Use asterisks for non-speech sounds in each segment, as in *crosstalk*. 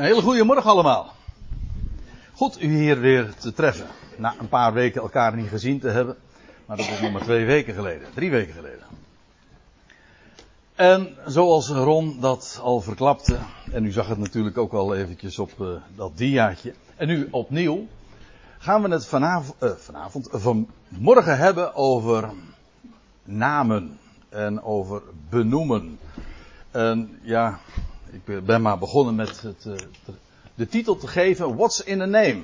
Een hele goede morgen allemaal. Goed u hier weer te treffen. Na een paar weken elkaar niet gezien te hebben. Maar dat is nog maar twee weken geleden. Drie weken geleden. En zoals Ron dat al verklapte. En u zag het natuurlijk ook al eventjes op uh, dat diaatje. En nu opnieuw. Gaan we het vanavond, uh, vanavond, vanmorgen hebben over namen. En over benoemen. En ja, ik ben maar begonnen met het, uh, de titel te geven What's in a Name?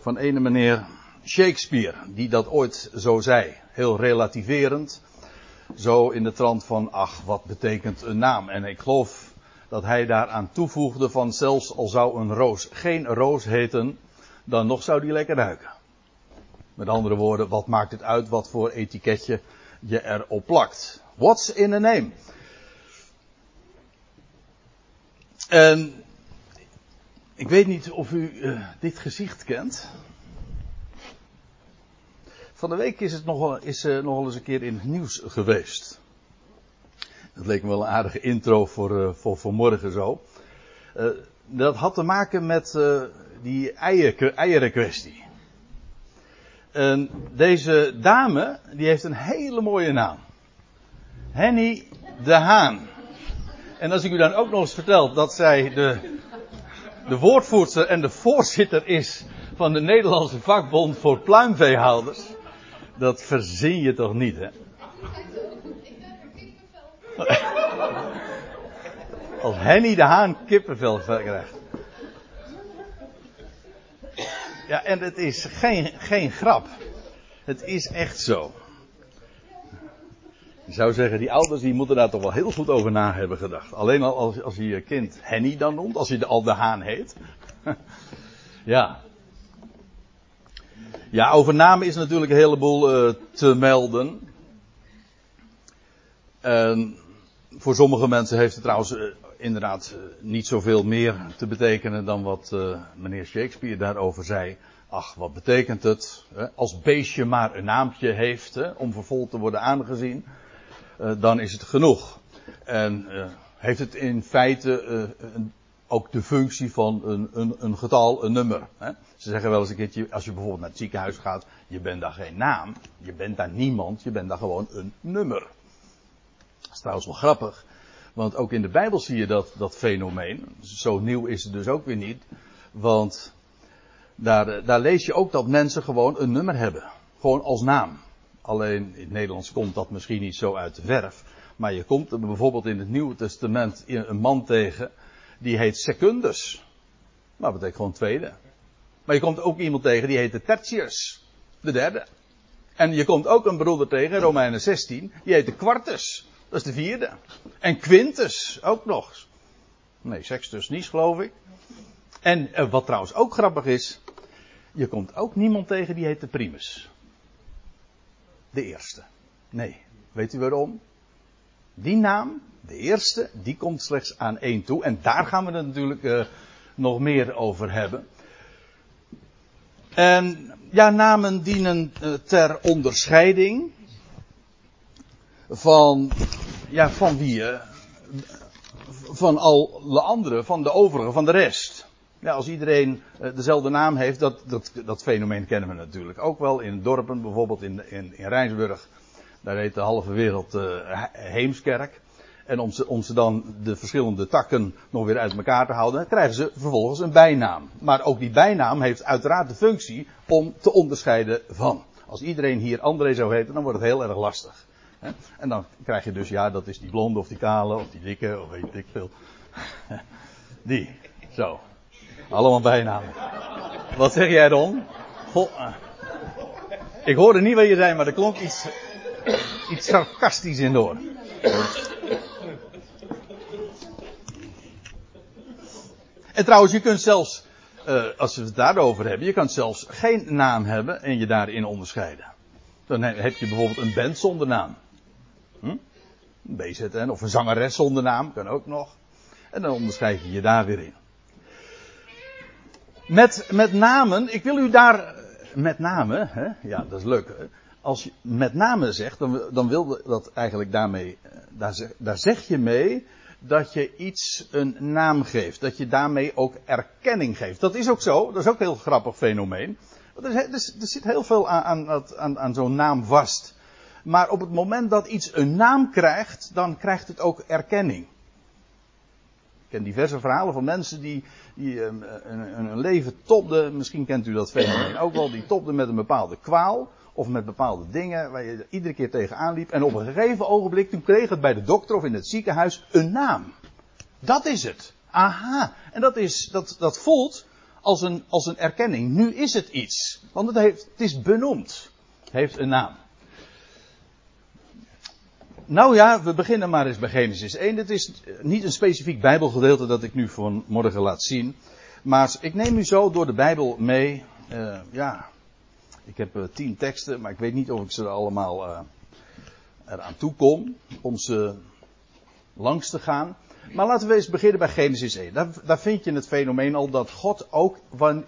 Van ene meneer Shakespeare, die dat ooit zo zei. Heel relativerend. Zo in de trant van, ach, wat betekent een naam? En ik geloof dat hij daaraan toevoegde van zelfs al zou een roos geen roos heten, dan nog zou die lekker ruiken. Met andere woorden, wat maakt het uit wat voor etiketje je erop plakt? What's in a name? En ik weet niet of u uh, dit gezicht kent. Van de week is het nogal, is, nogal eens een keer in het nieuws geweest. Dat leek me wel een aardige intro voor, uh, voor, voor morgen zo. dat had te maken met die eier, eierenkwestie. En deze dame, die heeft een hele mooie naam. Henny de Haan. En als ik u dan ook nog eens vertel dat zij de, de woordvoerster en de voorzitter is van de Nederlandse vakbond voor pluimveehouders. Dat verzin je toch niet, hè? Als Henny de Haan kippenvel krijgt. Ja, en het is geen, geen grap. Het is echt zo. Je zou zeggen, die ouders die moeten daar toch wel heel goed over na hebben gedacht. Alleen al als, als je je kind Henny dan noemt, als de, al de haan heet. *laughs* ja. Ja, over namen is natuurlijk een heleboel uh, te melden. En voor sommige mensen heeft het trouwens uh, inderdaad uh, niet zoveel meer te betekenen dan wat meneer Shakespeare daarover zei. Ach, wat betekent het? Hè? Als beestje maar een naampje heeft hè, om vervolgd te worden aangezien dan is het genoeg. En uh, heeft het in feite een, ook de functie van een, een, een getal, een nummer. Hè? Ze zeggen wel eens een keertje, als je bijvoorbeeld naar het ziekenhuis gaat, je bent daar geen naam, je bent daar niemand, je bent daar gewoon een nummer. Dat is trouwens wel grappig, want ook in de Bijbel zie je dat, dat fenomeen. Zo nieuw is het dus ook weer niet, want daar, daar lees je ook dat mensen gewoon een nummer hebben. Gewoon als naam. Alleen in het Nederlands komt dat misschien niet zo uit de verf. Maar je komt bijvoorbeeld in het Nieuwe Testament een man tegen. Die heet Secundus. Maar dat betekent gewoon tweede. Maar je komt ook iemand tegen die heet de Tertius. De derde. En je komt ook een broeder tegen, Romeinen 16. Die heet de Quartus. Dat is de vierde. En Quintus ook nog. Nee, Sextus niet, geloof ik. En eh, wat trouwens ook grappig is. Je komt ook niemand tegen die heet de Primus de eerste. Nee. Weet u waarom? Die naam, de eerste, die komt slechts aan één toe. En daar gaan we het natuurlijk uh, nog meer over hebben. En ja, namen dienen uh, ter onderscheiding van, ja, van wie? Uh, van alle anderen, van de overigen, van de rest. Als iedereen uh, dezelfde naam heeft, dat, dat, dat fenomeen kennen we natuurlijk ook wel. In dorpen, bijvoorbeeld in, in, in Rijnsburg, daar heet de halve wereld uh, Heemskerk. En om ze, om ze dan de verschillende takken nog weer uit elkaar te houden, krijgen ze vervolgens een bijnaam. Maar ook die bijnaam heeft uiteraard de functie om te onderscheiden van. Als iedereen hier André zou heten, dan wordt het heel erg lastig. En dan krijg je dus, ja, dat is die blonde of die kale of die dikke of weet ik veel. *laughs* Die. Zo. Allemaal bijnamen. Wat zeg jij Ron? Goh. Ik hoorde niet wat je zei, maar er klonk iets, iets sarcastisch in door. En trouwens, je kunt zelfs, uh, als we het daarover hebben, je kan zelfs geen naam hebben en je daarin onderscheiden. Dan heb je bijvoorbeeld een band zonder naam. Hm? Een BZN of een zangeres zonder naam, kan ook nog. En dan onderscheid je je daar weer in. Met, met namen, ik wil u daar, met name, hè, ja dat is leuk. Als je met name zegt, dan, dan wil dat eigenlijk daarmee, daar, daar zeg je mee dat je iets een naam geeft. Dat je daarmee ook erkenning geeft. Dat is ook zo. Dat is ook een heel grappig fenomeen. Er, er, er zit heel veel aan, aan, aan, aan zo'n naam vast. Maar op het moment dat iets een naam krijgt, dan krijgt het ook erkenning. Ken diverse verhalen van mensen die, die een, een, leven topden. Misschien kent u dat fenomeen ook wel. Die topden met een bepaalde kwaal. Of met bepaalde dingen waar je iedere keer tegenaan liep. En op een gegeven ogenblik, toen kreeg het bij de dokter of in het ziekenhuis een naam. Dat is het. Aha. En dat, is, dat, dat voelt als een, als een erkenning. Nu is het iets. Want het, heeft, het is benoemd. Heeft een naam. Nou ja, we beginnen maar eens bij Genesis 1. Dit is niet een specifiek Bijbelgedeelte dat ik nu vanmorgen laat zien. Maar ik neem u zo door de Bijbel mee. Uh, ja, ik heb uh, tien teksten, maar ik weet niet of ik ze allemaal uh, eraan toe kom om ze langs te gaan. Maar laten we eens beginnen bij Genesis 1. Daar, daar vind je het fenomeen al dat God ook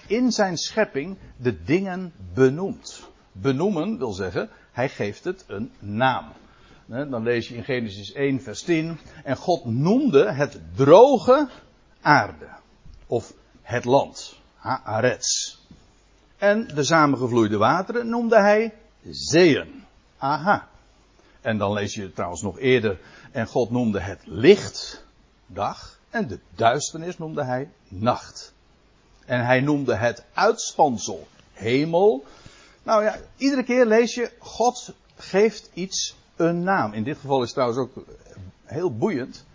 in zijn schepping de dingen benoemt. Benoemen wil zeggen, hij geeft het een naam. Dan lees je in Genesis 1, vers 10. En God noemde het droge aarde. Of het land. Haaretz. En de samengevloeide wateren noemde hij zeeën. Aha. En dan lees je trouwens nog eerder. En God noemde het licht dag. En de duisternis noemde hij nacht. En hij noemde het uitspansel hemel. Nou ja, iedere keer lees je God geeft iets een naam. In dit geval is trouwens ook heel boeiend.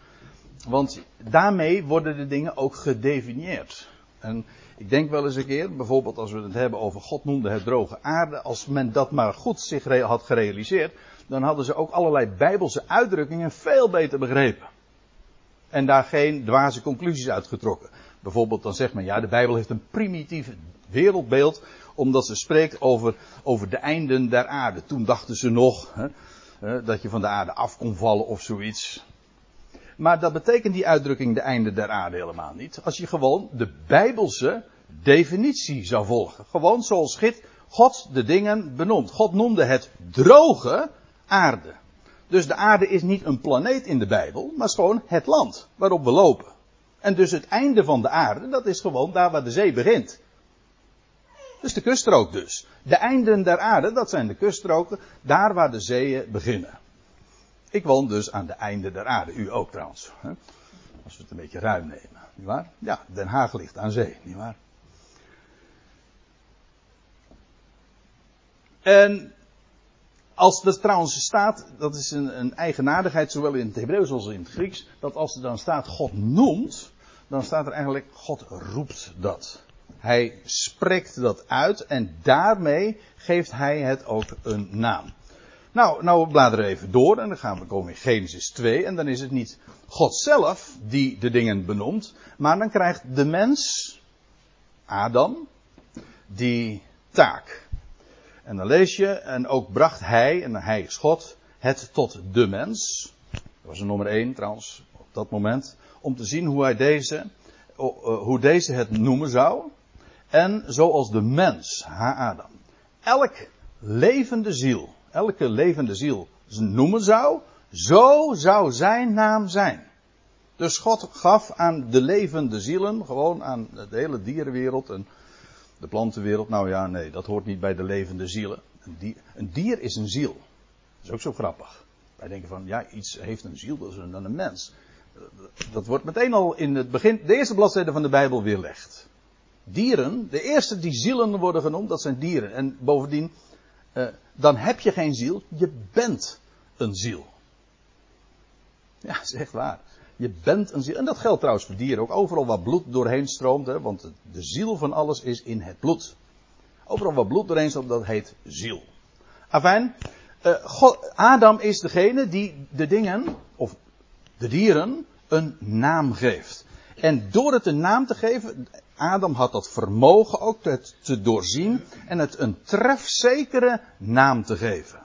Want daarmee worden de dingen ook gedefinieerd. En ik denk wel eens een keer, bijvoorbeeld als we het hebben over God noemde het droge aarde. Als men dat maar goed zich had gerealiseerd. Dan hadden ze ook allerlei bijbelse uitdrukkingen veel beter begrepen. En daar geen dwaze conclusies uitgetrokken. Bijvoorbeeld dan zegt men, ja de Bijbel heeft een primitief wereldbeeld. Omdat ze spreekt over, over de einden der aarde. Toen dachten ze nog, hè, dat je van de aarde af kon vallen of zoiets. Maar dat betekent die uitdrukking de einde der aarde helemaal niet. Als je gewoon de bijbelse definitie zou volgen. Gewoon zoals God de dingen benoemt. God noemde het droge aarde. Dus de aarde is niet een planeet in de Bijbel, maar gewoon het land waarop we lopen. En dus het einde van de aarde, dat is gewoon daar waar de zee begint. Dus de kuststrook dus. De einden der aarde, dat zijn de kuststroken, daar waar de zeeën beginnen. Ik woon dus aan de einden der aarde. U ook trouwens. Hè? Als we het een beetje ruim nemen. Niet waar? Ja, Den Haag ligt aan zee. Niet waar? En als er trouwens staat, dat is een, een eigenaardigheid zowel in het Hebreeuws als in het Grieks, dat als er dan staat God noemt, dan staat er eigenlijk God roept dat. Hij spreekt dat uit en daarmee geeft hij het ook een naam. Nou, nou we bladeren even door en dan gaan we komen in Genesis 2 en dan is het niet God zelf die de dingen benoemt, maar dan krijgt de mens, Adam, die taak. En dan lees je, en ook bracht hij, en hij is God, het tot de mens. Dat was een nummer 1 trouwens, op dat moment. Om te zien hoe hij deze, hoe deze het noemen zou. En zoals de mens, ha Adam, elk levende ziel, elke levende ziel noemen zou, zo zou zijn naam zijn. Dus God gaf aan de levende zielen, gewoon aan de hele dierenwereld en de plantenwereld. Nou ja, nee, dat hoort niet bij de levende zielen. Een dier, een dier is een ziel. Dat is ook zo grappig. Wij denken van, ja, iets heeft een ziel, dat is dan een mens. Dat wordt meteen al in het begin, de eerste bladzijde van de Bijbel weerlegd dieren, de eerste die zielen worden genoemd, dat zijn dieren. En bovendien, uh, dan heb je geen ziel, je bent een ziel. Ja, dat is echt waar. Je bent een ziel. En dat geldt trouwens voor dieren ook. Overal waar bloed doorheen stroomt, hè, want de ziel van alles is in het bloed. Overal waar bloed doorheen stroomt, dat heet ziel. Afijn, uh, God, Adam is degene die de dingen, of de dieren, een naam geeft. En door het een naam te geven, Adam had dat vermogen ook het te doorzien en het een trefzekere naam te geven.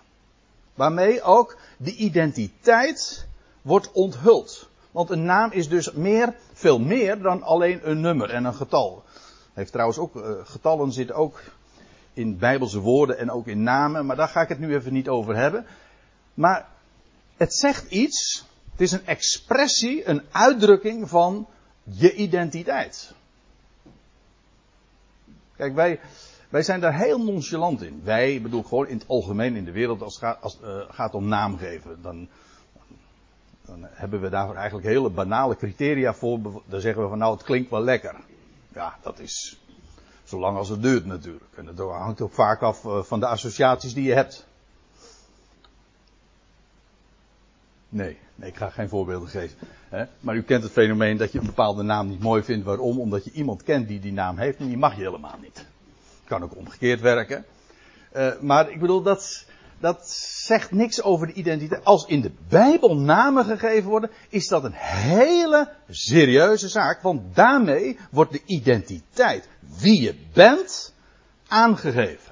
Waarmee ook de identiteit wordt onthuld. Want een naam is dus meer, veel meer dan alleen een nummer en een getal. Heeft trouwens ook, uh, getallen zitten ook in bijbelse woorden en ook in namen, maar daar ga ik het nu even niet over hebben. Maar het zegt iets Het is een expressie, een uitdrukking van je identiteit. Kijk, wij, wij zijn daar heel nonchalant in. Wij, bedoel gewoon in het algemeen in de wereld, als het gaat, als, uh, gaat om naamgeven, dan, dan hebben we daarvoor eigenlijk hele banale criteria voor. Dan zeggen we van nou, het klinkt wel lekker. Ja, dat is zolang als het duurt natuurlijk. En dat hangt ook vaak af uh, van de associaties die je hebt. Nee, nee, ik ga geen voorbeelden geven. Hè? Maar u kent het fenomeen dat je een bepaalde naam niet mooi vindt. Waarom? Omdat je iemand kent die die naam heeft en die mag je helemaal niet. Kan ook omgekeerd werken. Uh, maar ik bedoel, dat, dat zegt niks over de identiteit. Als in de Bijbel namen gegeven worden, is dat een hele serieuze zaak. Want daarmee wordt de identiteit, wie je bent, aangegeven.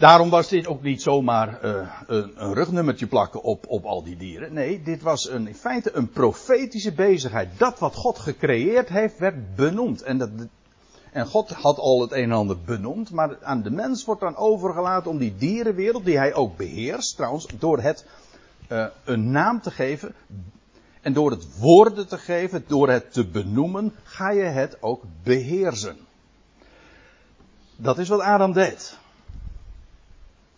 Daarom was dit ook niet zomaar uh, een, een, rugnummertje plakken op, op al die dieren. Nee, dit was een, in feite een profetische bezigheid. Dat wat God gecreëerd heeft, werd benoemd. En, dat, en God had al het een en ander benoemd, maar aan de mens wordt dan overgelaten om die dierenwereld, die hij ook beheerst, trouwens, door het uh, een naam te geven. En door het woorden te geven, door het te benoemen, ga je het ook beheersen. Dat is wat Adam deed.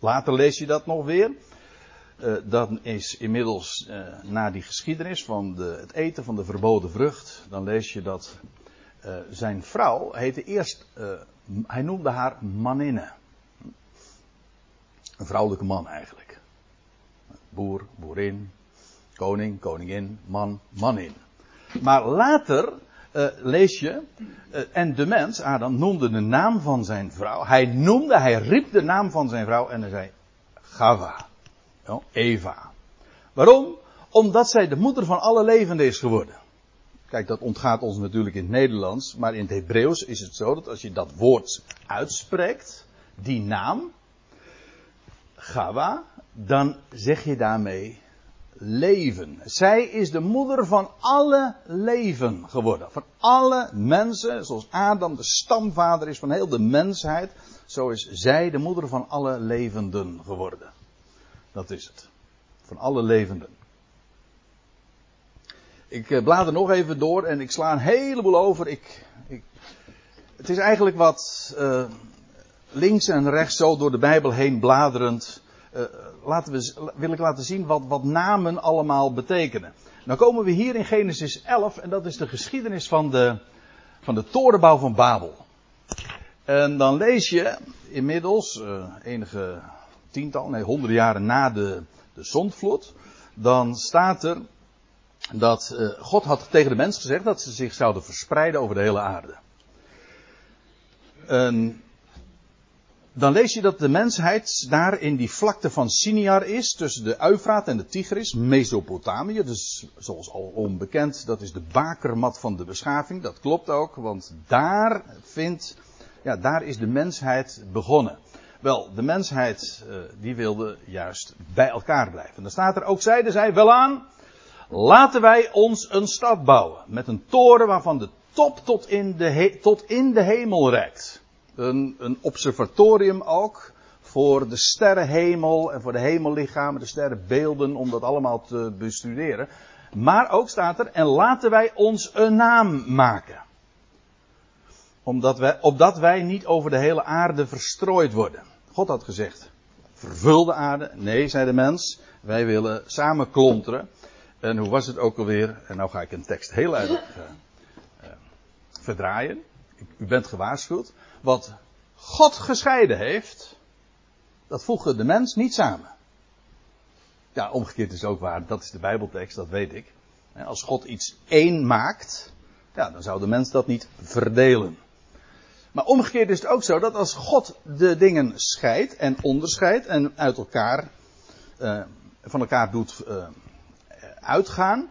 Later lees je dat nog weer. Uh, dan is inmiddels uh, na die geschiedenis van de, het eten van de verboden vrucht, dan lees je dat uh, zijn vrouw heette eerst, hij noemde haar maninne. Een vrouwelijke man eigenlijk. Boer, boerin, koning, koningin, man, manin. Maar later uh, lees je, uh, en de mens, Adam, noemde de naam van zijn vrouw. Hij noemde, hij riep de naam van zijn vrouw en hij zei, Gava, ja, Eva. Waarom? Omdat zij de moeder van alle levenden is geworden. Kijk, dat ontgaat ons natuurlijk in het Nederlands, maar in het Hebreeuws is het zo dat als je dat woord uitspreekt, die naam, Gava, dan zeg je daarmee leven. Zij is de moeder van alle leven geworden. Van alle mensen, zoals Adam de stamvader is van heel de mensheid, zo is zij de moeder van alle levenden geworden. Dat is het. Van alle levenden. Ik eh, blader nog even door en ik sla een heleboel over. Ik, ik, het is eigenlijk wat uh, links en rechts zo door de Bijbel heen bladerend. Uh, laten we, wil ik laten zien wat, wat namen allemaal betekenen. Dan komen we hier in Genesis 11 en dat is de geschiedenis van de, van de torenbouw van Babel. En dan lees je inmiddels, uh, enige tiental, nee honderden jaren na de, de zondvloed, dan staat er dat uh, God had tegen de mens gezegd dat ze zich zouden verspreiden over de hele aarde. En dan lees je dat de mensheid daar in die vlakte van Siniar is, tussen de Uifraat en de Tigris, Mesopotamië. Dus zoals al onbekend, dat is de bakermat van de beschaving. Dat klopt ook, want daar vindt, ja, daar is de mensheid begonnen. Wel, de mensheid, uh, die wilde juist bij elkaar blijven. Dan staat er ook, zeiden zij wel aan, laten wij ons een stad bouwen. Met een toren waarvan de top tot in de, tot in de hemel reikt een, een observatorium ook voor de sterrenhemel en voor de hemellichamen, de sterrenbeelden, om dat allemaal te bestuderen. Maar ook staat er, en laten wij ons een naam maken. Omdat wij, opdat wij niet over de hele aarde verstrooid worden. God had gezegd, vervul de aarde. Nee, zei de mens, wij willen samen klonteren. En hoe was het ook alweer? En nou ga ik een tekst heel erg uh, uh, verdraaien. U bent gewaarschuwd. Wat God gescheiden heeft, dat voegen de mens niet samen. Ja, omgekeerd is ook waar. Dat is de Bijbeltekst, dat weet ik. Als God iets één maakt, ja, dan zou de mens dat niet verdelen. Maar omgekeerd is het ook zo dat als God de dingen scheidt en onderscheidt en uit elkaar, uh, van elkaar doet uh, uitgaan,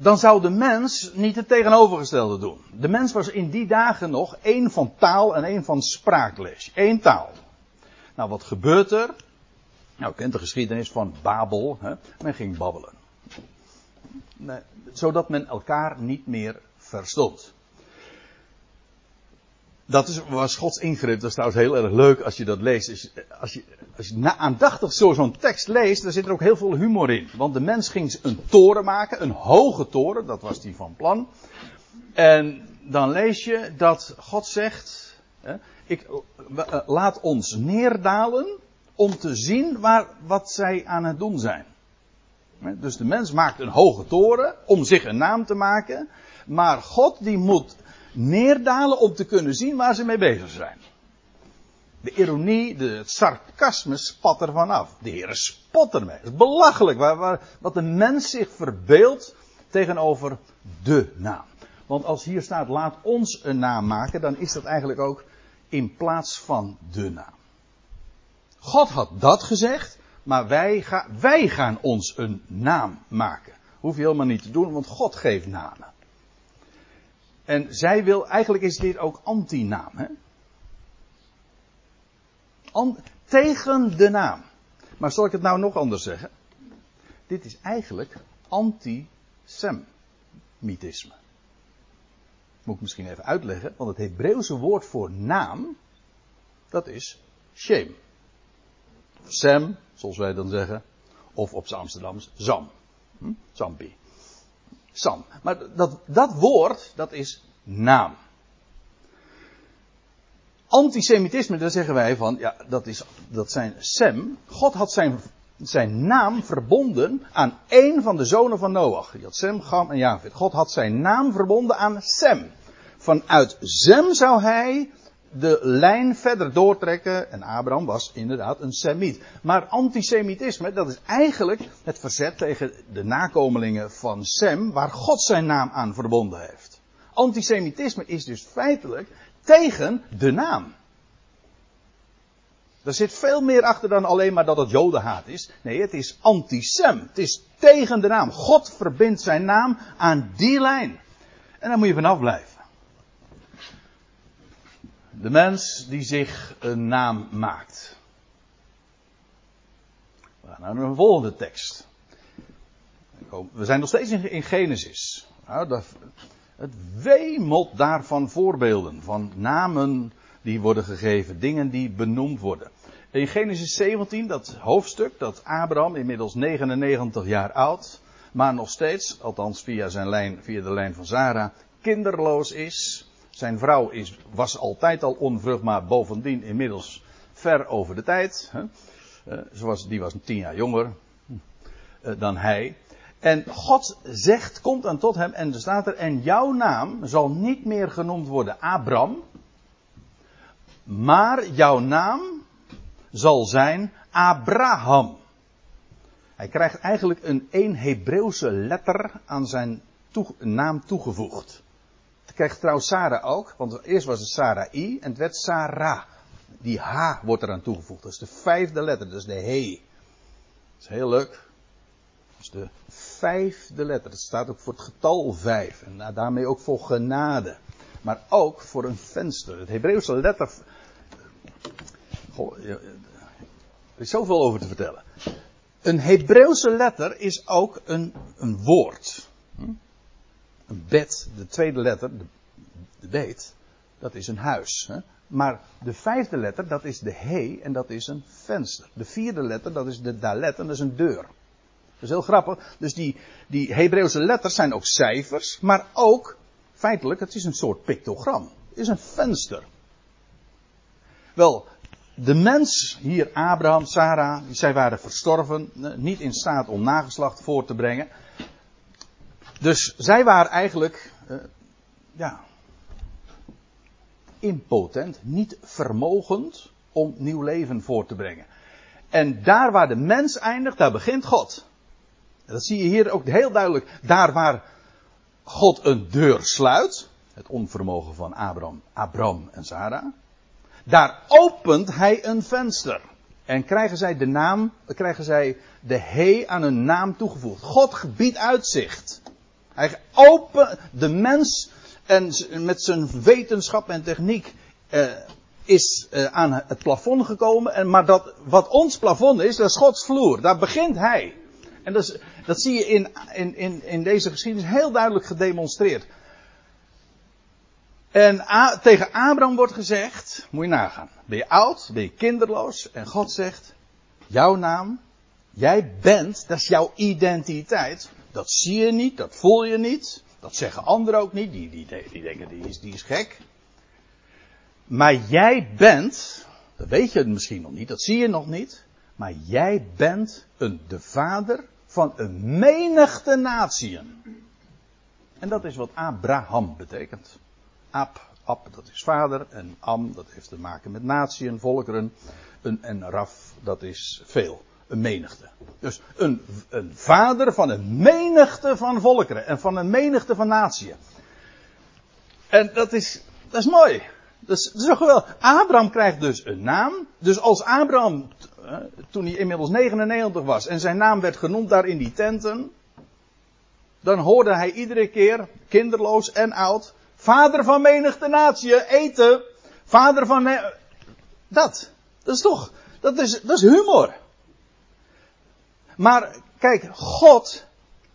dan zou de mens niet het tegenovergestelde doen. De mens was in die dagen nog één van taal en één van spraakles. Eén taal. Nou, wat gebeurt er? Nou, kent de geschiedenis van Babel. Hè? Men ging babbelen. Nee, zodat men elkaar niet meer verstond. Dat is, was Gods ingreep. Dat is trouwens heel erg leuk als je dat leest. Als je, als je, je aandachtig zo zo'n tekst leest, dan zit er ook heel veel humor in. Want de mens ging een toren maken, een hoge toren, dat was die van plan. En dan lees je dat God zegt, hè, ik, eh, laat ons neerdalen om te zien waar, wat zij aan het doen zijn. Dus de mens maakt een hoge toren om zich een naam te maken. Maar God die moet neerdalen om te kunnen zien waar ze mee bezig zijn. De ironie, de, het sarcasme spat er vanaf. De Heer spot ermee. Het is belachelijk waar, waar, wat de mens zich verbeeldt tegenover de naam. Want als hier staat laat ons een naam maken, dan is dat eigenlijk ook in plaats van de naam. God had dat gezegd, maar wij, ga, wij gaan ons een naam maken. Hoef je helemaal niet te doen, want God geeft namen. En zij wil, eigenlijk is dit ook antinaam. Hè? tegen de naam. Maar zal ik het nou nog anders zeggen? Dit is eigenlijk antisemitisme. Moet ik misschien even uitleggen, want het Hebreeuwse woord voor naam, dat is shame. Sam, zoals wij dan zeggen, of op zijn Amsterdams, Zam. Hm? Zampi. Sam. Maar dat, dat woord, dat is naam. Antisemitisme, daar zeggen wij van, ja, dat, is, dat zijn Sem. God had zijn, zijn naam verbonden aan één van de zonen van Noach. Die had Sem, Gam en Javit. God had zijn naam verbonden aan Sem. Vanuit Sem zou hij de lijn verder doortrekken. En Abraham was inderdaad een Semiet. Maar antisemitisme, dat is eigenlijk het verzet tegen de nakomelingen van Sem, waar God zijn naam aan verbonden heeft. Antisemitisme is dus feitelijk tegen de naam. Er zit veel meer achter dan alleen maar dat het jodenhaat is. Nee, het is antisem. Het is tegen de naam. God verbindt zijn naam aan die lijn. En daar moet je vanaf blijven. De mens die zich een naam maakt. We gaan naar een volgende tekst. We zijn nog steeds in Genesis. Nou, het wemelt daarvan voorbeelden, van namen die worden gegeven, dingen die benoemd worden. In Genesis 17, dat hoofdstuk, dat Abraham inmiddels 99 jaar oud, maar nog steeds, althans via, zijn lijn, via de lijn van Sarah, kinderloos is. Zijn vrouw is, was altijd al onvruchtbaar, bovendien inmiddels ver over de tijd. Hè. Uh, die was tien jaar jonger uh, dan hij. En God zegt, komt dan tot hem en er staat er, en jouw naam zal niet meer genoemd worden Abram, maar jouw naam zal zijn Abraham. Hij krijgt eigenlijk een één Hebreeuwse letter aan zijn naam toegevoegd. Krijgt trouwens Sarah ook, want eerst was het Sarai en het werd Sarah. Die H wordt eraan toegevoegd. Dat is de vijfde letter, dat is de He. Dat is heel leuk. Dat is de vijfde letter. Dat staat ook voor het getal vijf. En daarmee ook voor genade. Maar ook voor een venster. Het Hebreeuwse letter. Goh, er is zoveel over te vertellen. Een Hebreeuwse letter is ook een, een woord. Hm? Een bed, de tweede letter, de, beet, dat is een huis. Hè? Maar de vijfde letter, dat is de he en dat is een venster. De vierde letter, dat is de dalet en dat is een deur. Dat is heel grappig. Dus die, die Hebreeuwse letters zijn ook cijfers, maar ook feitelijk, het is een soort pictogram. Het is een venster. Wel, de mens, hier Abraham, Sarah, zij waren verstorven, eh, niet in staat om nageslacht voor te brengen. Dus zij waren eigenlijk, uh, ja, impotent, niet vermogend om nieuw leven voor te brengen. En daar waar de mens eindigt, daar begint God. Dat zie je hier ook heel duidelijk. Daar waar God een deur sluit, het onvermogen van Abraham, Abram en Sarah, daar opent hij een venster. En krijgen zij de naam, krijgen zij de he aan een naam toegevoegd. God gebiedt uitzicht. Hij opent de mens en met zijn wetenschap en techniek eh, is eh, aan het plafond gekomen. En, maar dat, wat ons plafond is, dat is Gods vloer. Daar begint hij. En dat, is, dat zie je in, in, in, in deze geschiedenis heel duidelijk gedemonstreerd. En tegen Abraham wordt gezegd, moet je nagaan, ben je oud, ben je kinderloos en God zegt, jouw naam, jij bent, dat is jouw identiteit. Dat zie je niet, dat voel je niet, dat zeggen anderen ook niet, die, die, die denken die is, die is gek. Maar jij bent, dat weet je misschien nog niet, dat zie je nog niet, maar jij bent een, de vader van een menigte natieën. En dat is wat Abraham betekent. Ab, Ab, dat is vader. En Am, dat heeft te maken met natieën, volkeren. En Raf, dat is veel. Een menigte. Dus een, een vader van een menigte van volkeren. En van een menigte van natieën. En dat is, dat is mooi. Dat is, dat is geweldig. Abraham krijgt dus een naam. Dus als Abraham, toen hij inmiddels 99 was en zijn naam werd genoemd daar in die tenten, dan hoorde hij iedere keer, kinderloos en oud, vader van menigte natie, eten, vader van, dat. Dat is toch, dat is, dat is humor. Maar kijk, God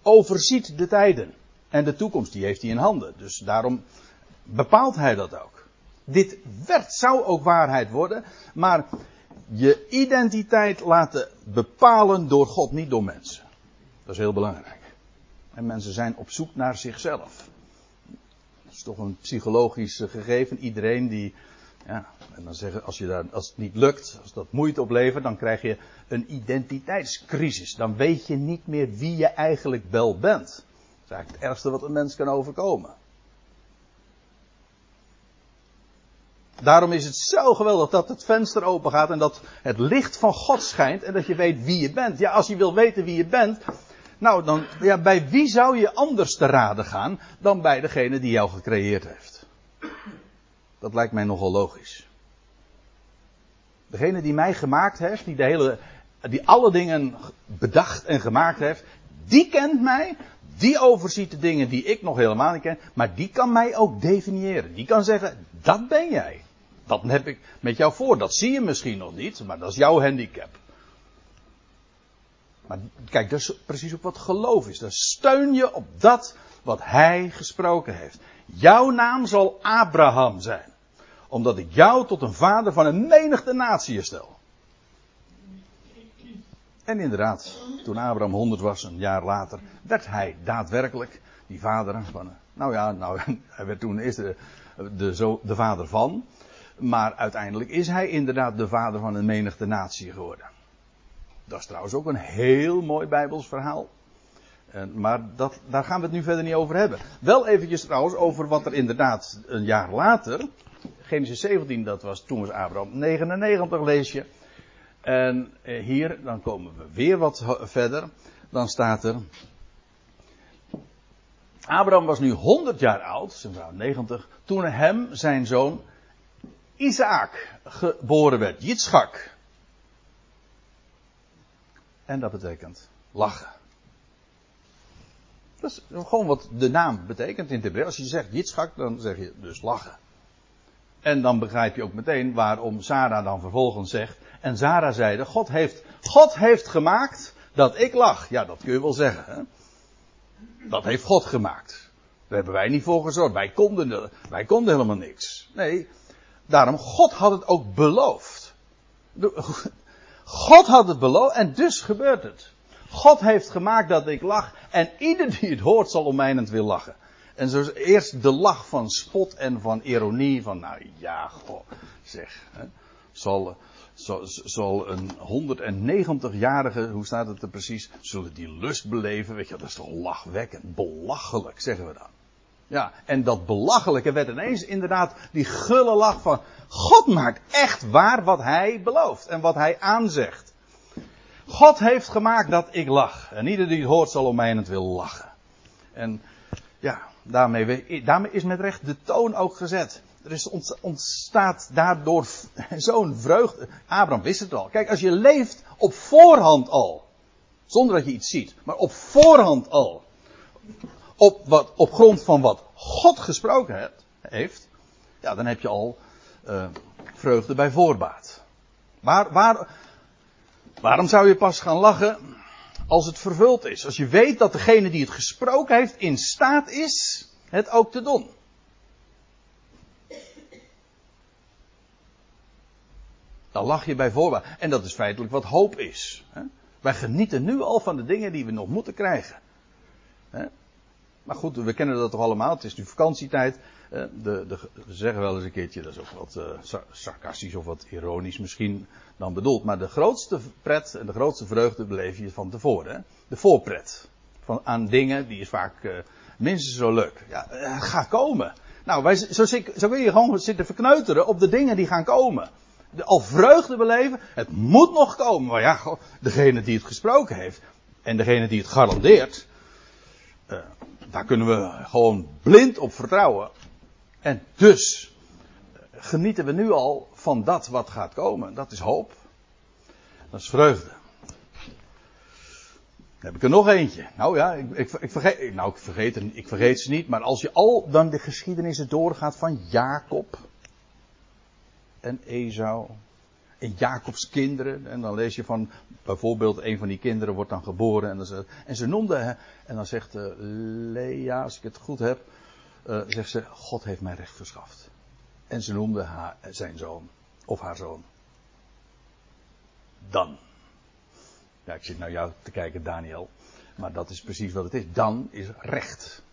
overziet de tijden. En de toekomst, die heeft hij in handen. Dus daarom bepaalt hij dat ook. Dit werd, zou ook waarheid worden, maar je identiteit laten bepalen door God, niet door mensen. Dat is heel belangrijk. En mensen zijn op zoek naar zichzelf. Dat is toch een psychologisch gegeven. Iedereen die, ja, en dan zeggen, als, je daar, als het niet lukt, als dat moeite oplevert, dan krijg je een identiteitscrisis. Dan weet je niet meer wie je eigenlijk wel bent. Dat is eigenlijk het ergste wat een mens kan overkomen. Daarom is het zo geweldig dat het venster open gaat en dat het licht van God schijnt en dat je weet wie je bent. Ja, als je wil weten wie je bent, nou dan, ja, bij wie zou je anders te raden gaan dan bij degene die jou gecreëerd heeft? Dat lijkt mij nogal logisch. Degene die mij gemaakt heeft, die de hele, die alle dingen bedacht en gemaakt heeft, die kent mij, die overziet de dingen die ik nog helemaal niet ken, maar die kan mij ook definiëren. Die kan zeggen, dat ben jij. Dat heb ik met jou voor. Dat zie je misschien nog niet, maar dat is jouw handicap. Maar kijk, dat is precies ook wat geloof is. Dan steun je op dat wat hij gesproken heeft. Jouw naam zal Abraham zijn. Omdat ik jou tot een vader van een menigte natie stel. En inderdaad, toen Abraham 100 was, een jaar later, werd hij daadwerkelijk die vader van. Nou ja, nou, *laughs* hij werd toen eerst de, de, de vader van. Maar uiteindelijk is hij inderdaad de vader van een menigte natie geworden. Dat is trouwens ook een heel mooi Bijbels verhaal. En, maar dat, daar gaan we het nu verder niet over hebben. Wel eventjes trouwens over wat er inderdaad een jaar later. Genesis 17, dat was toen was Abraham 99 lees je. En eh, hier, dan komen we weer wat verder. Dan staat er. Abraham was nu 100 jaar oud, zijn vrouw 90, toen hem zijn zoon Isaac geboren werd, Yitzchak. En dat betekent lachen. Dat is gewoon wat de naam betekent in het Hebreeuws. Als je zegt Yitzchak, dan zeg je dus lachen. En dan begrijp je ook meteen waarom Sarah dan vervolgens zegt. En Sarah zeide, God heeft, God heeft gemaakt dat ik lach. Ja, dat kun je wel zeggen. Hè? Dat heeft God gemaakt. Daar hebben wij niet voor gezorgd. Wij konden, wij konden helemaal niks. Nee, daarom, God had het ook beloofd. God had het beloofd en dus gebeurt het. God heeft gemaakt dat ik lach en ieder die het hoort zal om mijnend wil lachen. En zo eerst de lach van spot en van ironie van nou ja, goh, zeg. Hè, zal, zal, zal een 190-jarige, hoe staat het er precies, zullen die lust beleven, weet je, dat is toch lachwekkend, belachelijk zeggen we dan. Ja, en dat belachelijke werd ineens inderdaad die gulle lach van God maakt echt waar wat hij belooft en wat hij aanzegt. God heeft gemaakt dat ik lach. En ieder die het hoort zal om mij het wil lachen. En ja, daarmee, is met recht de toon ook gezet. Er is ontstaat daardoor *laughs* zo'n vreugde. Abraham wist het al. Kijk, als je leeft op voorhand al. Zonder dat je iets ziet. Maar op voorhand al op, wat, op grond van wat God gesproken heeft, ja, dan heb je al uh, vreugde bij voorbaat. Waar, waar, waarom zou je pas gaan lachen als het vervuld is. Als je weet dat degene die het gesproken heeft in staat is het ook te doen. Dan lach je bij voorbaat. En dat is feitelijk wat hoop is. Wij genieten nu al van de dingen die we nog moeten krijgen. Maar goed, we kennen dat toch allemaal. Het is nu vakantietijd. De, de, we zeggen wel eens een keertje, dat is ook wat uh, sarcastisch of wat ironisch misschien dan bedoeld. Maar de grootste pret en de grootste vreugde beleef je van tevoren. De voorpret. Van, aan dingen, die is vaak uh, minstens zo leuk. Ja, gaat komen. Nou, wij, zo, zo kun je gewoon zitten verkneuteren op de dingen die gaan komen. De, al vreugde beleven, het moet nog komen. Maar ja, degene die het gesproken heeft en degene die het garandeert, daar kunnen we gewoon blind op vertrouwen. En dus genieten we nu al van dat wat gaat komen. Dat is hoop. Dat is vreugde. Heb ik er nog eentje. Nou ja, ik, ik, ik, vergeet, nou, ik, vergeet, ik vergeet ze niet. Maar als je al dan de geschiedenissen doorgaat van Jacob en Esau. Jacobs kinderen. En dan lees je van, bijvoorbeeld, een van die kinderen wordt dan geboren. En, dan ze, en ze noemde, en dan zegt uh, Lea, als ik het goed heb, uh, zegt ze, God heeft mij recht verschaft. En ze noemde haar, zijn zoon, of haar zoon. Dan. Ja, ik zit naar jou te kijken, Daniel. Maar dat is precies wat het is. Dan is recht.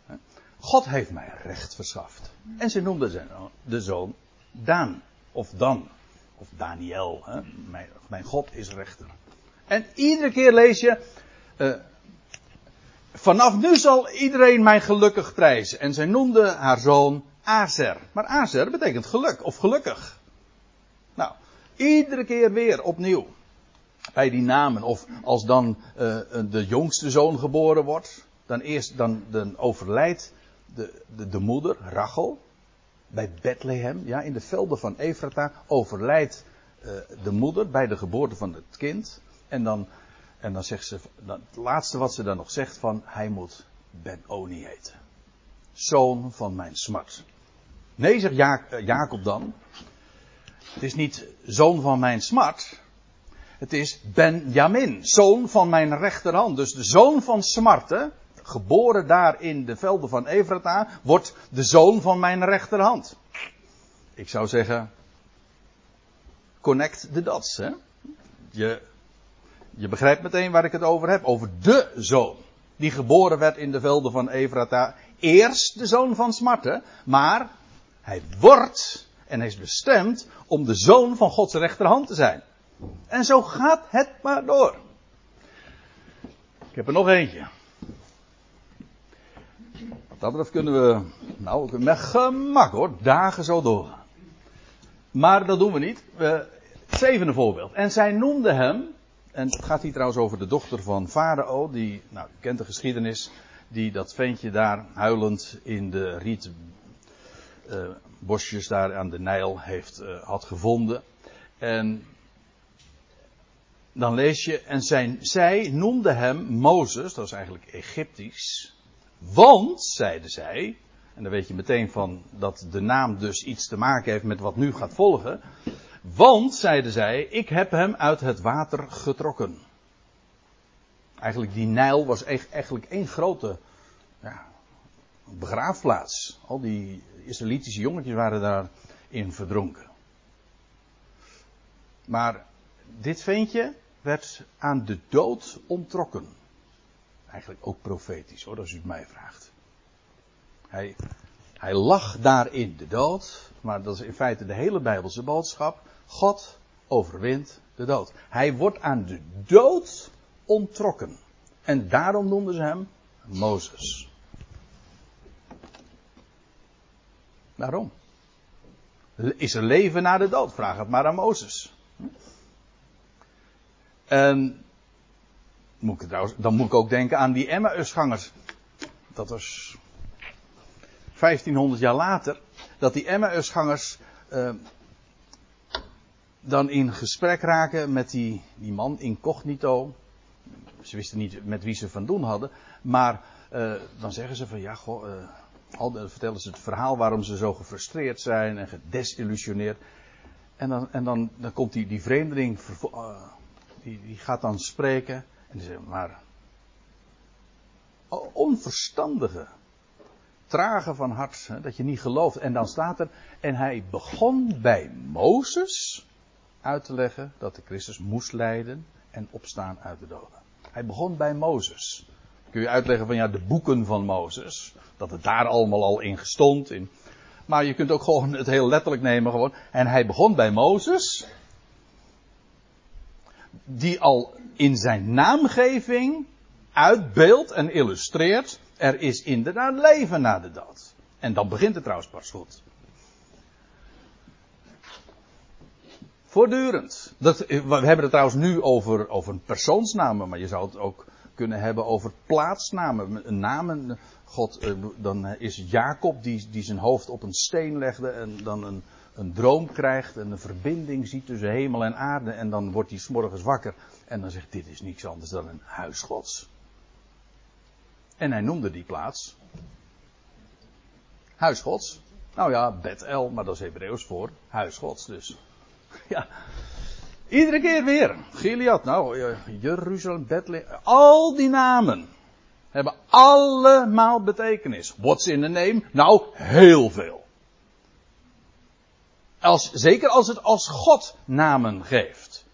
God heeft mij recht verschaft. En ze noemde zijn, de zoon Daan. Of Dan. Of Daniel. Hè? Mijn, mijn, God is rechter. En iedere keer lees je. Uh, vanaf nu zal iedereen mij gelukkig prijzen. En zij noemde haar zoon Azer. Maar Azer betekent geluk of gelukkig. Nou, iedere keer weer opnieuw bij die namen. Of als dan uh, de jongste zoon geboren wordt, dan eerst dan, dan overlijdt de, de, de moeder, Rachel, bij Bethlehem, ja, in de velden van Efrata, overlijdt uh, de moeder bij de geboorte van het kind. En dan, en dan zegt ze, dan, het laatste wat ze dan nog zegt van, hij moet Ben-Oni heten. Zoon van mijn smart. Nee, zegt uh, Jacob dan. Het is niet zoon van mijn smart, het is Benjamin, zoon van mijn rechterhand. Dus de zoon van Smarte, geboren daar in de velden van Evrata, wordt de zoon van mijn rechterhand. Ik zou zeggen, connect the dots. Hè? Je, je begrijpt meteen waar ik het over heb. Over de zoon. Die geboren werd in de velden van Evrata. Eerst de zoon van Smarte. Maar hij wordt en hij is bestemd om de zoon van Gods rechterhand te zijn. En zo gaat het maar door. Ik heb er nog eentje. Dat betreft kunnen we, nou, met gemak hoor, dagen zo doorgaan. Maar dat doen we niet. Uh, zevende voorbeeld. En zij noemde hem, en het gaat hier trouwens over de dochter van Farao, die, nou, u kent de geschiedenis, die dat ventje daar huilend in de rietbosjes uh, daar aan de Nijl heeft, uh, had gevonden. En dan lees je, en zijn, zij noemde hem Mozes, dat is eigenlijk Egyptisch, want, zeiden zij, en dan weet je meteen van dat de naam dus iets te maken heeft met wat nu gaat volgen, want, zeiden zij, ik heb hem uit het water getrokken. Eigenlijk die Nijl was eigenlijk één grote ja, begraafplaats. Al die Israëlitische jongetjes waren daarin verdronken. Maar dit ventje werd aan de dood ontrokken. Eigenlijk ook profetisch hoor, als u het mij vraagt. Hij, hij lag daar in de dood, maar dat is in feite de hele Bijbelse boodschap. God overwint de dood. Hij wordt aan de dood ontrokken. En daarom noemden ze hem Mozes. Waarom? Is er leven na de dood? Vraag het maar aan Mozes. En moet dan moet ik ook denken aan die Emmausgangers. Dat was 1500 jaar later. Dat die Emmausgangers uh, dan in gesprek raken met die, die man incognito. Ze wisten niet met wie ze van doen hadden. Maar uh, dan zeggen ze van ja, goh, uh, al, vertellen ze het verhaal waarom ze zo gefrustreerd zijn en gedesillusioneerd. En dan, en dan, dan komt die, die vreemdeling die, die gaat dan spreken. En die zegt, maar. Onverstandige. Trage van hart, hè, dat je niet gelooft. En dan staat er. En hij begon bij Mozes. uit te leggen dat de Christus moest lijden en opstaan uit de doden. Hij begon bij Mozes. Kun je uitleggen van ja, de boeken van Mozes. Dat het daar allemaal al in gestond. In. Maar je kunt ook gewoon het heel letterlijk nemen gewoon. En hij begon bij Mozes. Die al in zijn naamgeving uitbeeldt en illustreert. Er is inderdaad leven na de dood. En dan begint het trouwens pas goed. Voortdurend. Dat, we hebben het trouwens nu over, over persoonsnamen, maar je zou het ook kunnen hebben over plaatsnamen. Namen. God, eh, dan is Jacob die, die zijn hoofd op een steen legde en dan een, een droom krijgt en een verbinding ziet tussen hemel en aarde. En dan wordt hij s'morgens wakker en dan zegt dit is niets anders dan een huis gods. En hij noemde die plaats Huis Gods. Nou ja, Bethel, maar dat is Hebreeuws voor Huis Gods dus. *laughs* Ja. Iedere keer weer. Gilead, nou, Jeruzalem, Bethlehem. Al die namen hebben allemaal betekenis. What's in the name? Nou, heel veel. Als, zeker als het als God namen geeft.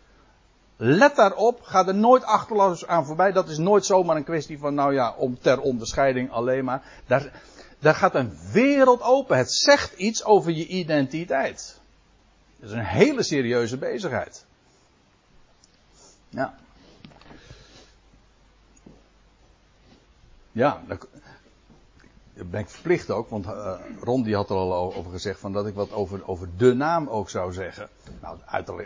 Let daarop, ga er nooit achterloos aan voorbij. Dat is nooit zomaar een kwestie van, nou ja, om ter onderscheiding alleen maar. Daar, daar gaat een wereld open. Het zegt iets over je identiteit. Dat is een hele serieuze bezigheid. Ja. Ja, ben ik verplicht ook, want uh, Ron die had er al over gezegd van dat ik wat over, over de naam ook zou zeggen. Nou,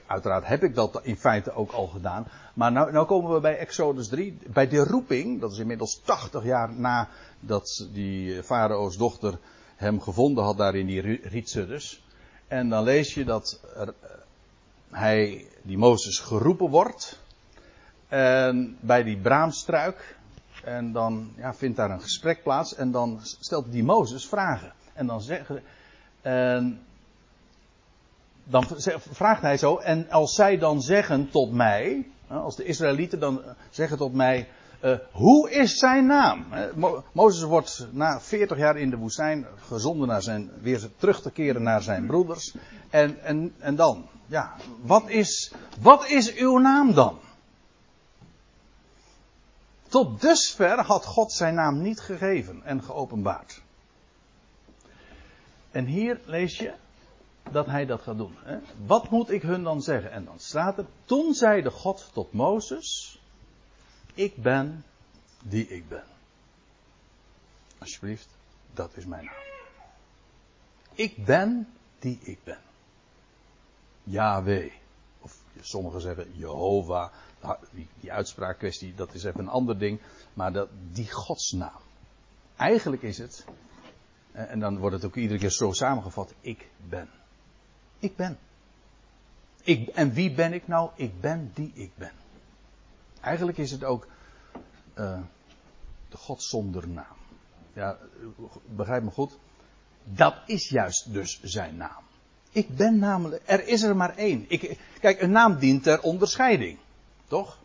uiteraard, heb ik dat in feite ook al gedaan. Maar nou, nou komen we bij Exodus 3, bij de roeping, dat is inmiddels 80 jaar nadat die farao's dochter hem gevonden had daar in die rietsudders. En dan lees je dat eh, hij, die Mozes, geroepen wordt. En bij die braamstruik. En dan ja, vindt daar een gesprek plaats. En dan stelt die Mozes vragen. En dan, zeggen, en dan vraagt hij zo. En als zij dan zeggen tot mij. Als de Israëlieten dan zeggen tot mij. Uh, hoe is zijn naam? Mo Mozes wordt na 40 jaar in de woestijn gezonden naar zijn, weer terug te keren naar zijn broeders. En, en, en dan, ja, wat is, wat is uw naam dan? Tot dusver had God zijn naam niet gegeven en geopenbaard. En hier lees je dat hij dat gaat doen. Hè? Wat moet ik hun dan zeggen? En dan staat er, toen zeide God tot Mozes, ik ben die ik ben. Alsjeblieft, dat is mijn naam. Ik ben die ik ben. Yahweh. Of sommigen zeggen Jehovah. Die, uitspraakkwestie, dat is even een ander ding. Maar dat, die godsnaam. Eigenlijk is het, en dan wordt het ook iedere keer zo samengevat, ik ben. Ik ben. Ik, en wie ben ik nou? Ik ben die ik ben. Eigenlijk is het ook uh, de God zonder naam. Ja, begrijp me goed. Dat is juist dus zijn naam. Ik ben namelijk, er is er maar één. Ik, kijk, een naam dient ter onderscheiding. Toch?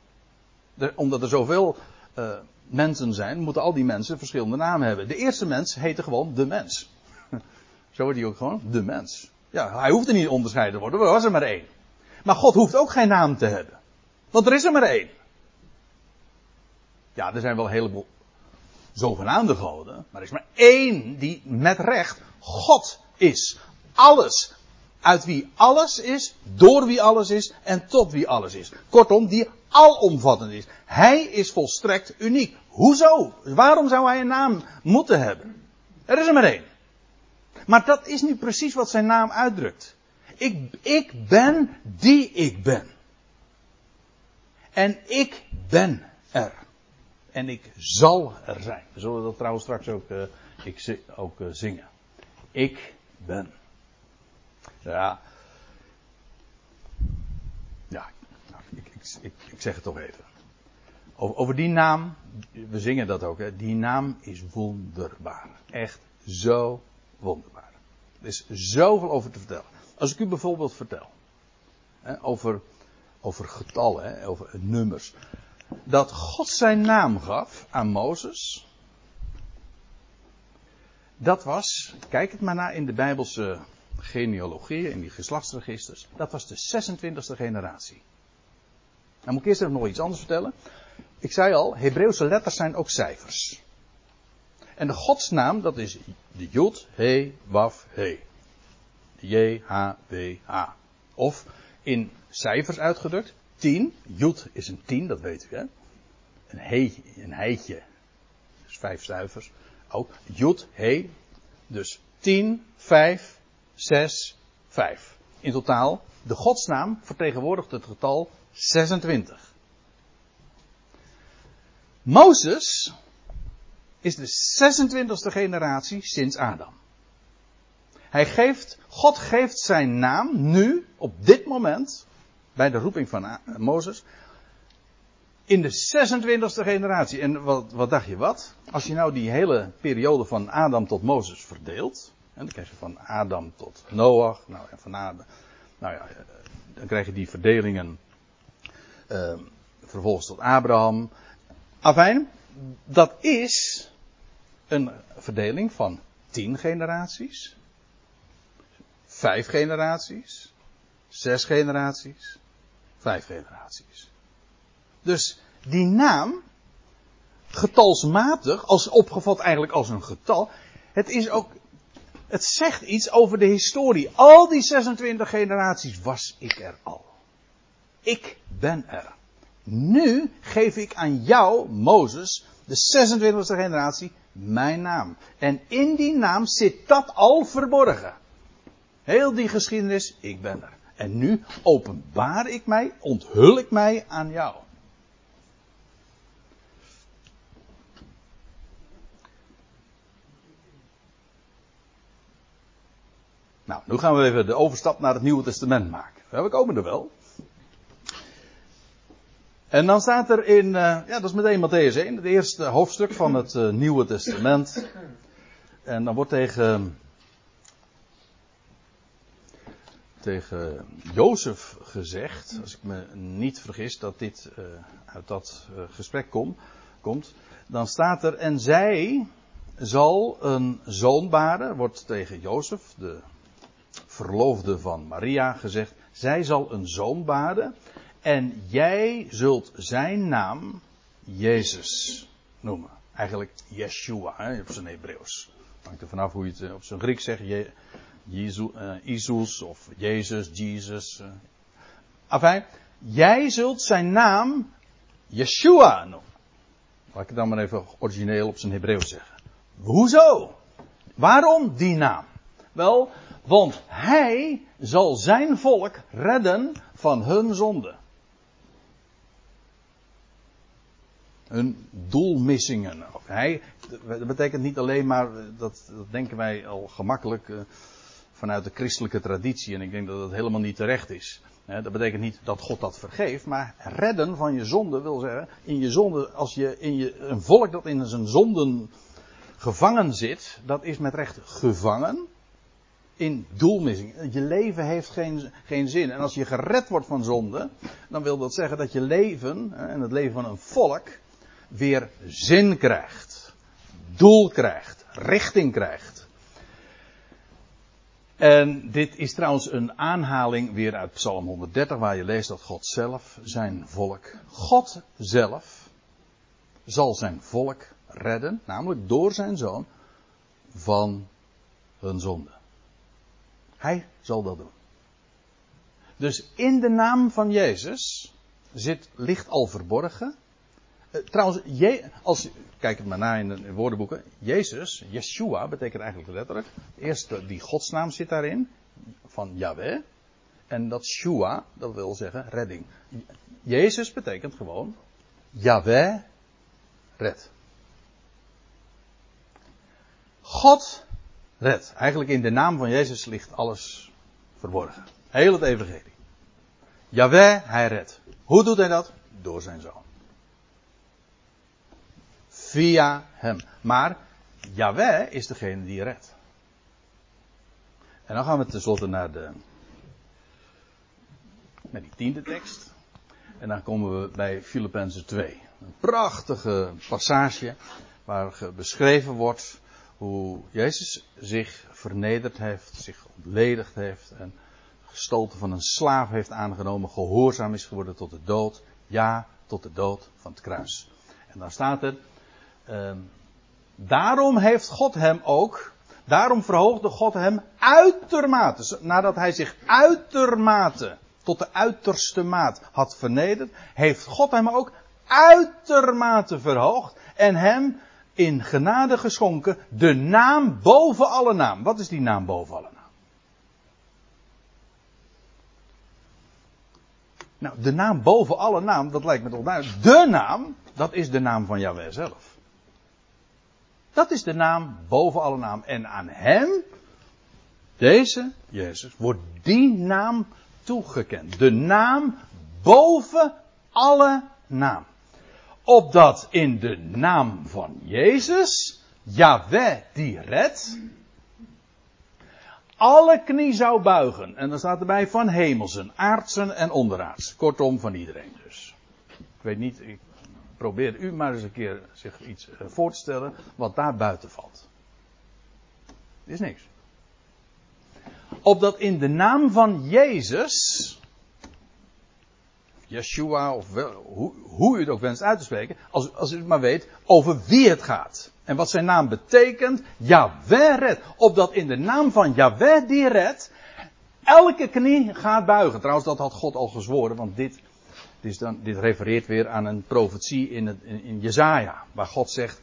Omdat er zoveel uh, mensen zijn, moeten al die mensen verschillende namen hebben. De eerste mens heette gewoon de mens. *laughs* Zo wordt hij ook gewoon de mens. Ja, hij hoeft er niet onderscheiden te worden, er was er maar één. Maar God hoeft ook geen naam te hebben. Want er is er maar één. Ja, er zijn wel een heleboel zogenaamde goden, maar er is maar één die met recht God is. Alles. Uit wie alles is, door wie alles is en tot wie alles is. Kortom, die alomvattend is. Hij is volstrekt uniek. Hoezo? Waarom zou hij een naam moeten hebben? Er is er maar één. Maar dat is nu precies wat zijn naam uitdrukt. Ik, ik ben die ik ben. En ik ben er. En ik zal er zijn. We zullen dat trouwens straks ook, uh, ik, ook uh, zingen. Ik ben. Ja, nou, ik, ik, zeg het toch even. Over, over die naam, we zingen dat ook, hè. die naam is wonderbaar. Echt zo wonderbaar. Er is zoveel over te vertellen. Als ik u bijvoorbeeld vertel hè, over, over getallen, hè, over nummers. Dat God zijn naam gaf aan Mozes. Dat was, kijk het maar naar in de Bijbelse genealogieën, in die geslachtsregisters. Dat was de 26e generatie. Nou moet ik eerst even nog iets anders vertellen. Ik zei al, Hebreeuwse letters zijn ook cijfers. En de godsnaam, dat is de Jod, He, Waf, He. J, H, W, H. Of in cijfers uitgedrukt, 10. Jod is een 10, dat weet u hè. Een he, een heitje. Dus vijf cijfers. Ook Jod, He. Dus 10, 5, 6, 5. In totaal, de godsnaam vertegenwoordigt het getal 26. Mozes is de 26e generatie sinds Adam. Hij geeft, God geeft zijn naam nu, op dit moment, bij de roeping van Mozes, in de 26e generatie. En wat, wat dacht je wat? Als je nou die hele periode van Adam tot Mozes verdeelt, en dan krijg je van Adam tot Noach, nou en van nou ja, eh, dan krijg je die verdelingen uh, vervolgens tot Abraham. Afijn, dat is een verdeling van tien generaties, vijf generaties, zes generaties, vijf generaties. Dus die naam, getalsmatig, als opgevat eigenlijk als een getal, het is ook, het zegt iets over de historie. Al die 26 generaties was ik er al. Ik ben er. Nu geef ik aan jou, Mozes, de 26e generatie, mijn naam. En in die naam zit dat al verborgen. Heel die geschiedenis, ik ben er. En nu openbaar ik mij, onthul ik mij aan jou. Nou, nu gaan we even de overstap naar het Nieuwe Testament maken. we komen er wel. En dan staat er in, uh, ja, dat is meteen Matthäus 1, het eerste hoofdstuk van het uh, Nieuwe Testament. En dan wordt tegen, tegen Jozef gezegd, als ik me niet vergis dat dit uh, uit dat gesprek kom, komt. Dan staat er, en zij zal een zoon baren, wordt tegen Jozef, de verloofde van Maria, gezegd. Zij zal een zoon baren en jij zult zijn naam Jezus noemen. Eigenlijk Yeshua, hè, op zijn Hebreeuws. Hangt er vanaf hoe je het eh, op zijn Grieks zegt. Je, Jezus, uh, of Jezus, Jesus. Enfin, jij zult zijn naam Yeshua noemen. Laat ik het dan maar even origineel op zijn Hebreeuws zeggen. Hoezo? Waarom die naam? Wel, want hij zal zijn volk redden van hun zonde. Hun doelmissingen. Hij, dat betekent niet alleen maar, dat, dat denken wij al gemakkelijk uh, vanuit de christelijke traditie, en ik denk dat dat helemaal niet terecht is. dat betekent niet dat God dat vergeeft, maar redden van je zonde wil zeggen, in je zonde, als je in je, een volk dat in zijn zonden gevangen zit, dat is met recht gevangen in doelmissing. Je leven heeft geen, geen zin. En als je gered wordt van zonde, dan wil dat zeggen dat je leven, en het leven van een volk, weer zin krijgt, doel krijgt, richting krijgt. En dit is trouwens een aanhaling weer uit Psalm 130, waar je leest dat God zelf zijn volk, God zelf, zal zijn volk redden, namelijk door zijn zoon, van hun zonde. Hij zal dat doen. Dus in de naam van Jezus zit, ligt al verborgen trouwens, je, als, kijk het maar na in de woordenboeken. Jezus, Yeshua, betekent eigenlijk letterlijk. Eerst die godsnaam zit daarin. Van Yahweh. En dat Shua, dat wil zeggen redding. Jezus betekent gewoon. Yahweh red. God red. Eigenlijk in de naam van Jezus ligt alles verborgen. Heel het evangelie. Yahweh, hij redt. Hoe doet hij dat? Door zijn zoon. Via hem. Maar Yahweh is degene die redt. En dan gaan we tenslotte naar de. naar die tiende tekst. En dan komen we bij Filippenzen 2. Een prachtige passage waar beschreven wordt hoe Jezus zich vernederd heeft, zich ontledigd heeft en gestalte van een slaaf heeft aangenomen, gehoorzaam is geworden tot de dood, ja, tot de dood van het kruis. En dan staat er, uh, daarom heeft God hem ook, daarom verhoogde God hem uitermate, nadat hij zich uitermate, tot de uiterste maat had vernederd, heeft God hem ook uitermate verhoogd en hem in genade geschonken de naam boven alle naam. Wat is die naam boven alle naam? Nou, de naam boven alle naam, dat lijkt me toch duidelijk. De naam, dat is de naam van Yahweh zelf. Dat is de naam boven alle naam. En aan hem, deze, Jezus, wordt die naam toegekend. De naam boven alle naam. Opdat in de naam van Jezus, Yahweh die redt, alle knie zou buigen. En dan staat erbij van hemelsen, aardsen en onderaards. Kortom, van iedereen dus. Ik weet niet, ik probeer u maar eens een keer zich iets eh, voor te stellen wat daar buiten valt. Is niks. Opdat in de naam van Jezus, Yeshua of hoe, hoe, u het ook wenst uit te spreken, als, als u het maar weet over wie het gaat. En wat zijn naam betekent, Yahweh redt. Opdat in de naam van Yahweh die redt, elke knie gaat buigen. Trouwens, dat had God al gezworen, want dit, is dan, dit refereert weer aan een profetie in, het, in, Jezaja. Waar God zegt,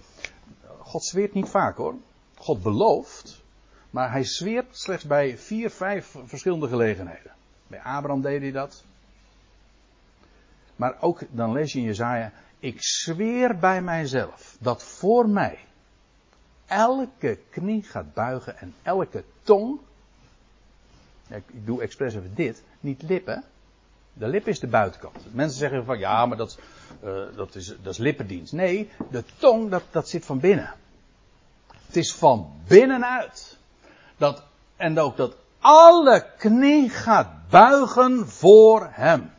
God zweert niet vaak hoor. God belooft, maar hij zweert slechts bij vier, vijf verschillende gelegenheden. Bij Abraham deed hij dat. Maar ook dan lees je in Jezaja, ik zweer bij mijzelf dat voor mij elke knie gaat buigen en elke tong. Ik doe expres even dit, niet lippen. De lip is de buitenkant. Mensen zeggen van ja, maar dat, uh, dat, is, dat is lippendienst. Nee, de tong dat, dat zit van binnen. Het is van binnenuit. Dat, en ook dat alle knie gaat buigen voor hem.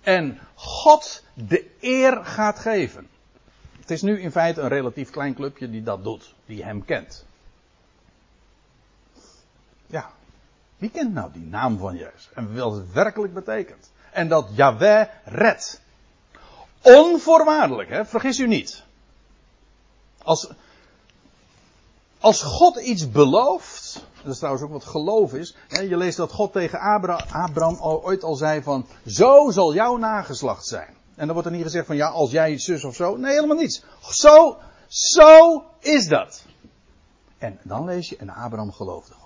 En God de eer gaat geven. Het is nu in feite een relatief klein clubje die dat doet, die hem kent. Wie kent nou die naam van Jezus? En wat het werkelijk betekent? En dat Yahweh redt. Onvoorwaardelijk, hè? vergis u niet. Als, als God iets belooft, dat is trouwens ook wat geloof is. Je leest dat God tegen Abraham, ooit al zei van, zo zal jouw nageslacht zijn. En dan wordt er niet gezegd van ja, als jij zus of zo. Nee, helemaal niets. Zo, zo is dat. En dan lees je, en Abraham geloofde.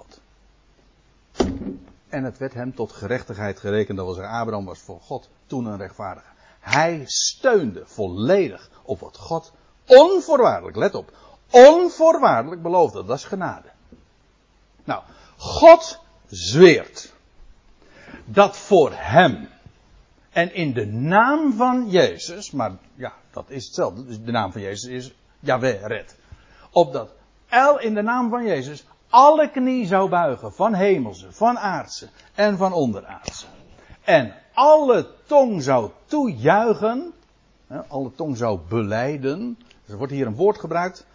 En het werd hem tot gerechtigheid gerekend. Dat was Abraham was voor God toen een rechtvaardige. Hij steunde volledig op wat God onvoorwaardelijk, let op, onvoorwaardelijk beloofde. Dat is genade. Nou, God zweert dat voor hem en in de naam van Jezus, maar ja, dat is hetzelfde. De naam van Jezus is Yahweh red. Opdat El in de naam van Jezus alle knie zou buigen van hemelse, van aardse en van onderaardse. En alle tong zou toejuichen, alle tong zou beleiden. er wordt hier een woord gebruikt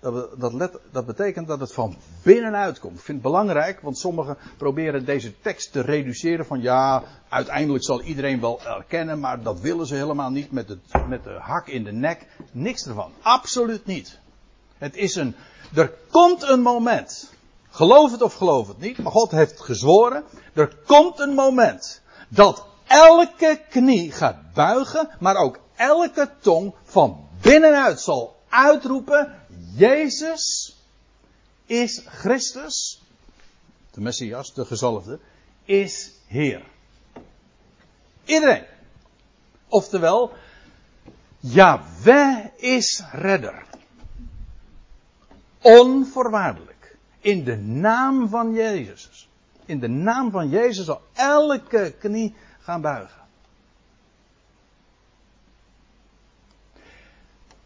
dat, dat, dat, betekent dat het van binnenuit komt. Ik vind het belangrijk, want sommigen proberen deze tekst te reduceren van ja, uiteindelijk zal iedereen wel erkennen, maar dat willen ze helemaal niet met, het, met de hak in de nek. Niks ervan. Absoluut niet. Het is een, er komt een moment. Geloof het of geloof het niet, maar God heeft gezworen. Er komt een moment dat elke knie gaat buigen, maar ook elke tong van binnenuit zal uitroepen, Jezus is Christus, de Messias, de gezalfde, is Heer. Iedereen. Oftewel, Yahweh is redder. Onvoorwaardelijk. In de naam van Jezus. In de naam van Jezus zal elke knie gaan buigen.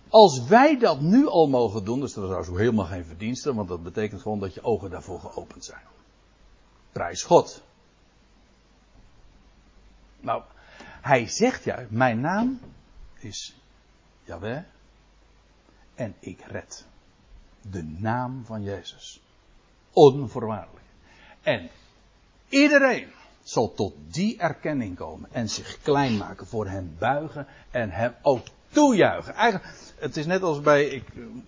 Als wij dat nu al mogen doen, dus dat is trouwens helemaal geen verdienste, want dat betekent gewoon dat je ogen daarvoor geopend zijn. Prijs God. Nou, hij zegt juist, mijn naam is Jaweh en ik red. De naam van Jezus. Onvoorwaardelijk. En iedereen zal tot die erkenning komen en zich klein maken voor hem buigen en hem ook toejuichen. Eigenlijk, het is net als bij, ik,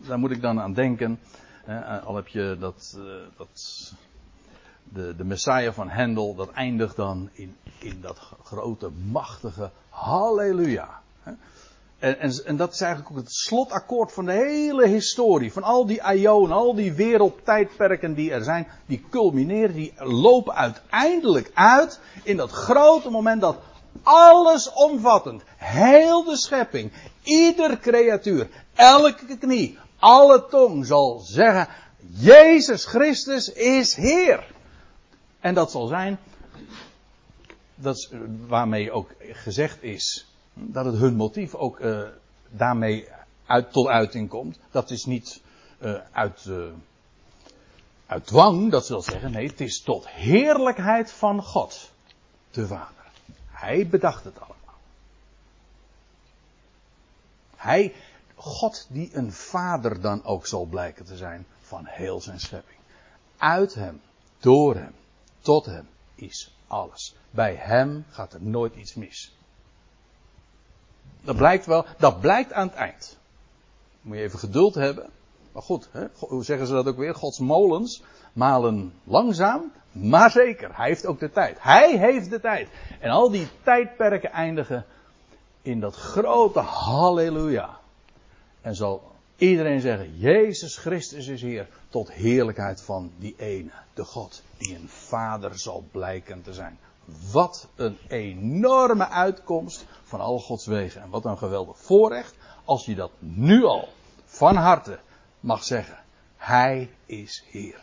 daar moet ik dan aan denken, eh, al heb je dat, uh, dat de, de Messiah van Hendel, dat eindigt dan in, in dat grote, machtige Halleluja. En, en, dat is eigenlijk ook het slotakkoord van de hele historie. Van al die ionen, al die wereldtijdperken die er zijn. Die culmineren, die lopen uiteindelijk uit in dat grote moment dat alles omvattend, heel de schepping, ieder creatuur, elke knie, alle tong zal zeggen, Jezus Christus is Heer. En dat zal zijn, dat is waarmee ook gezegd is, dat het hun motief ook uh, daarmee uit, tot uiting komt. Dat is niet uh, uit, uh, uit dwang, dat wil zeggen, nee, het is tot heerlijkheid van God, de Vader. Hij bedacht het allemaal. Hij, God die een vader dan ook zal blijken te zijn van heel zijn schepping. Uit hem, door hem, tot hem is alles. Bij hem gaat er nooit iets mis. Dat blijkt wel, dat blijkt aan het eind. Moet je even geduld hebben. Maar goed, hè? hoe zeggen ze dat ook weer? Gods molens malen langzaam, maar zeker. Hij heeft ook de tijd. Hij heeft de tijd. En al die tijdperken eindigen in dat grote halleluja. En zal iedereen zeggen, Jezus Christus is hier tot heerlijkheid van die ene, de God, die een vader zal blijken te zijn. Wat een enorme uitkomst van al Gods wegen. En wat een geweldig voorrecht als je dat nu al van harte mag zeggen. Hij is Heer.